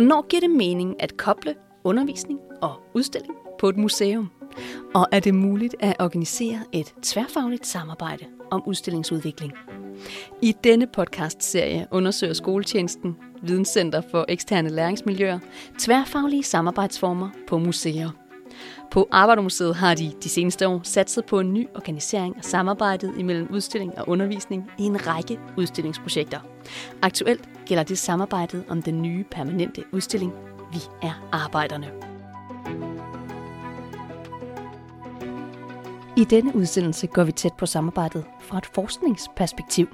Hvornår giver det mening at koble undervisning og udstilling på et museum? Og er det muligt at organisere et tværfagligt samarbejde om udstillingsudvikling? I denne podcast-serie undersøger skoletjenesten, Videnscenter for eksterne læringsmiljøer, tværfaglige samarbejdsformer på museer. På Arbejdermuseet har de de seneste år satset på en ny organisering af samarbejdet imellem udstilling og undervisning i en række udstillingsprojekter. Aktuelt gælder det samarbejdet om den nye permanente udstilling Vi er arbejderne. I denne udsendelse går vi tæt på samarbejdet fra et forskningsperspektiv.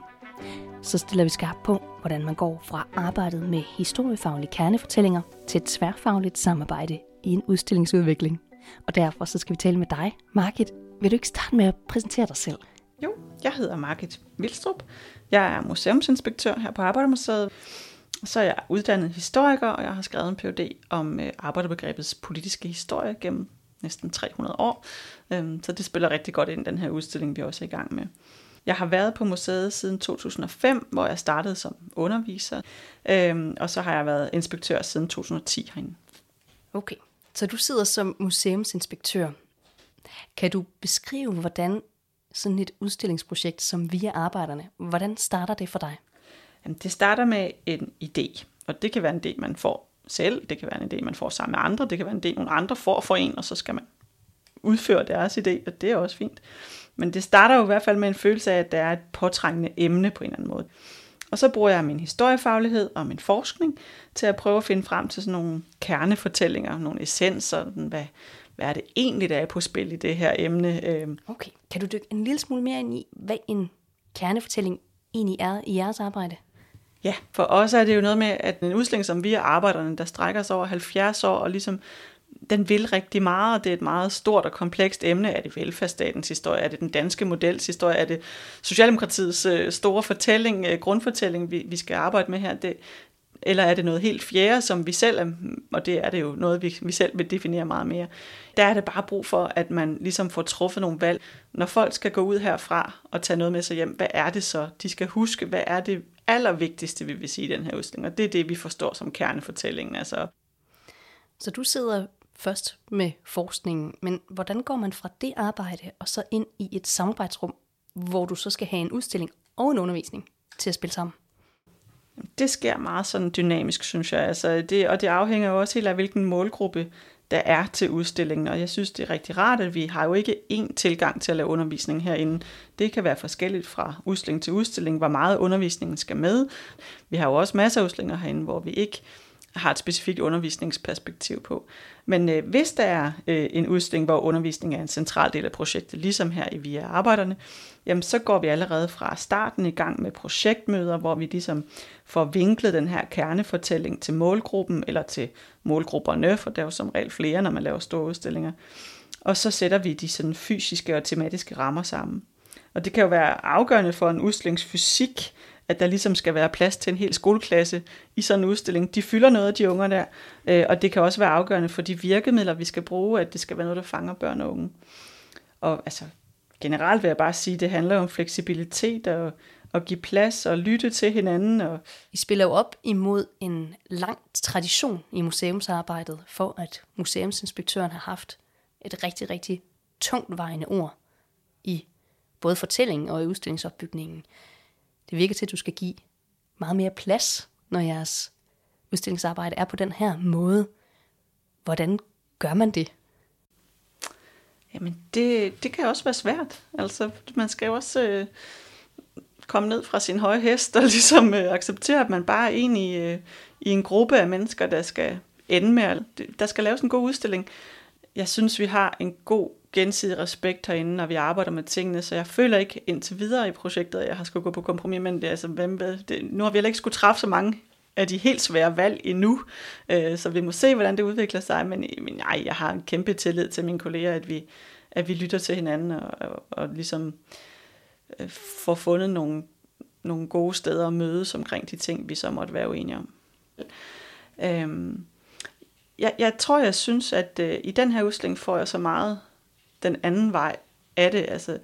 Så stiller vi skarpt på, hvordan man går fra arbejdet med historiefaglige kernefortællinger til et tværfagligt samarbejde i en udstillingsudvikling. Og derfor så skal vi tale med dig, Margit. Vil du ikke starte med at præsentere dig selv? Jo, jeg hedder Margit Vilstrup. Jeg er museumsinspektør her på Arbejdermuseet. Så er jeg uddannet historiker, og jeg har skrevet en Ph.D. om øh, arbejderbegrebets politiske historie gennem næsten 300 år. Øhm, så det spiller rigtig godt ind den her udstilling, vi også er i gang med. Jeg har været på museet siden 2005, hvor jeg startede som underviser, øhm, og så har jeg været inspektør siden 2010 herinde. Okay, så du sidder som museumsinspektør. Kan du beskrive, hvordan sådan et udstillingsprojekt som Via Arbejderne, hvordan starter det for dig? Jamen, det starter med en idé, og det kan være en idé, man får selv, det kan være en idé, man får sammen med andre, det kan være en idé, nogle andre får for en, og så skal man udføre deres idé, og det er også fint. Men det starter jo i hvert fald med en følelse af, at der er et påtrængende emne på en eller anden måde. Og så bruger jeg min historiefaglighed og min forskning til at prøve at finde frem til sådan nogle kernefortællinger, nogle essenser, hvad, hvad er det egentlig, der er på spil i det her emne. Øhm, Okay, kan du dykke en lille smule mere ind i, hvad en kernefortælling egentlig er i jeres arbejde? Ja, for os er det jo noget med, at en udstilling som vi er arbejderne, der strækker sig over 70 år, og ligesom den vil rigtig meget, og det er et meget stort og komplekst emne. Er det velfærdsstatens historie? Er det den danske models historie? Er det Socialdemokratiets øh, store fortælling, øh, grundfortælling, vi, vi skal arbejde med her? Det, eller er det noget helt fjerde, som vi selv er, og det er det jo noget, vi, vi selv vil definere meget mere. Der er det bare brug for, at man ligesom får truffet nogle valg. Når folk skal gå ud herfra og tage noget med sig hjem, hvad er det så, de skal huske? Hvad er det allervigtigste, vi vil sige i den her udstilling? Og det er det, vi forstår som kernefortællingen. Altså, Så du sidder først med forskningen, men hvordan går man fra det arbejde og så ind i et samarbejdsrum, hvor du så skal have en udstilling og en undervisning til at spille sammen? det sker meget sådan dynamisk, synes jeg. Altså det, og det afhænger jo også helt af, hvilken målgruppe der er til udstillingen. Og jeg synes, det er rigtig rart, at vi har jo ikke én tilgang til at lave undervisning herinde. Det kan være forskelligt fra udstilling til udstilling, hvor meget undervisningen skal med. Vi har jo også masser af udstillinger herinde, hvor vi ikke har et specifikt undervisningsperspektiv på. Men øh, hvis der er øh, en udstilling, hvor undervisning er en central del af projektet, ligesom her i Via Arbejderne, jamen så går vi allerede fra starten i gang med projektmøder, hvor vi ligesom får vinklet den her kernefortælling til målgruppen, eller til målgrupperne, for der er jo som regel flere, når man laver store udstillinger. Og så sætter vi de sådan fysiske og tematiske rammer sammen. Og det kan jo være afgørende for en udstillings fysik, at der ligesom skal være plads til en hel skoleklasse i sådan en udstilling. De fylder noget af de unger der, øh, og det kan også være afgørende for de virkemidler, vi skal bruge, at det skal være noget, der fanger børn og unge. Og altså, generelt vil jeg bare sige, at det handler om fleksibilitet og at give plads og lytte til hinanden. Og I spiller jo op imod en lang tradition i museumsarbejdet for, at museumsinspektøren har haft et rigtig, rigtig tungt vejende ord i både fortællingen og i udstillingsopbygningen. Det virker til, at du skal give meget mere plads, når jeres udstillingsarbejde er på den her måde. Hvordan gør man det? Jamen, det, det kan også være svært. Altså, man skal jo også øh, komme ned fra sin høje hest og ligesom øh, acceptere, at man bare er en i, øh, i en gruppe af mennesker, der skal ende med, der skal laves en god udstilling. Jeg synes, vi har en god gensidig respekt herinde, når vi arbejder med tingene, så jeg føler ikke indtil videre i projektet, at jeg har skulle gå på kompromis med det. Altså, hvem, ved- det nu har vi heller ikke skulle træffe så mange af de helt svære valg endnu, øh, så vi må se, hvordan det udvikler sig, men, men nej, jeg har en kæmpe tillid til mine kolleger, at vi, at vi lytter til hinanden og, og, og ligesom øh, får fundet nogle, nogle gode steder at mødes omkring de ting, vi så måtte være uenige om. Øhm, jeg, jeg tror, jeg synes, at øh, i den her udstilling får jeg så meget den anden vej af det. Altså,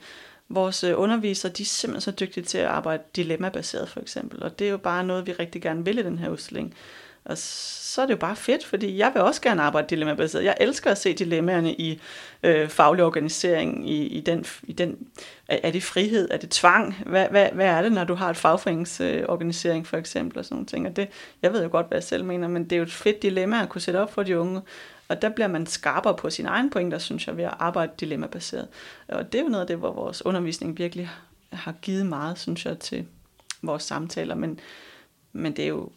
vores øh, undervisere, de er simpelthen så dygtige til at arbejde dilemmabaseret, for eksempel. Og det er jo bare noget, vi rigtig gerne vil i den her udstilling. Og så er det jo bare fedt, fordi jeg vil også gerne arbejde dilemmabaseret. Jeg elsker at se dilemmaerne i øh, faglig organisering, i, i den, i den er, det frihed, er det tvang? Hvad, hvad, hvad er det, når du har et fagforeningsorganisering øh, for eksempel, og sådan nogle ting? Og det, jeg ved jo godt, hvad jeg selv mener, men det er jo et fedt dilemma at kunne sætte op for de unge, og der bliver man skarpere på sin egen pointer, synes jeg, ved at arbejde dilemmabaseret. Og det er jo noget af det, hvor vores undervisning virkelig har givet meget, synes jeg, til vores samtaler. Men, men, det er jo,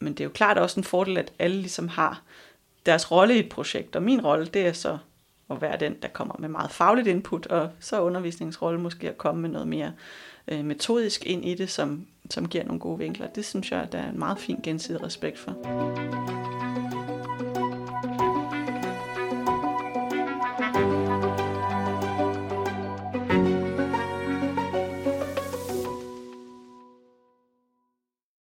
men det er jo klart også en fordel, at alle ligesom har deres rolle i et projekt. Og min rolle, det er så at være den, der kommer med meget fagligt input, og så er undervisningsrolle måske at komme med noget mere øh, metodisk ind i det, som, som giver nogle gode vinkler. Det synes jeg, der er en meget fin gensidig respekt for.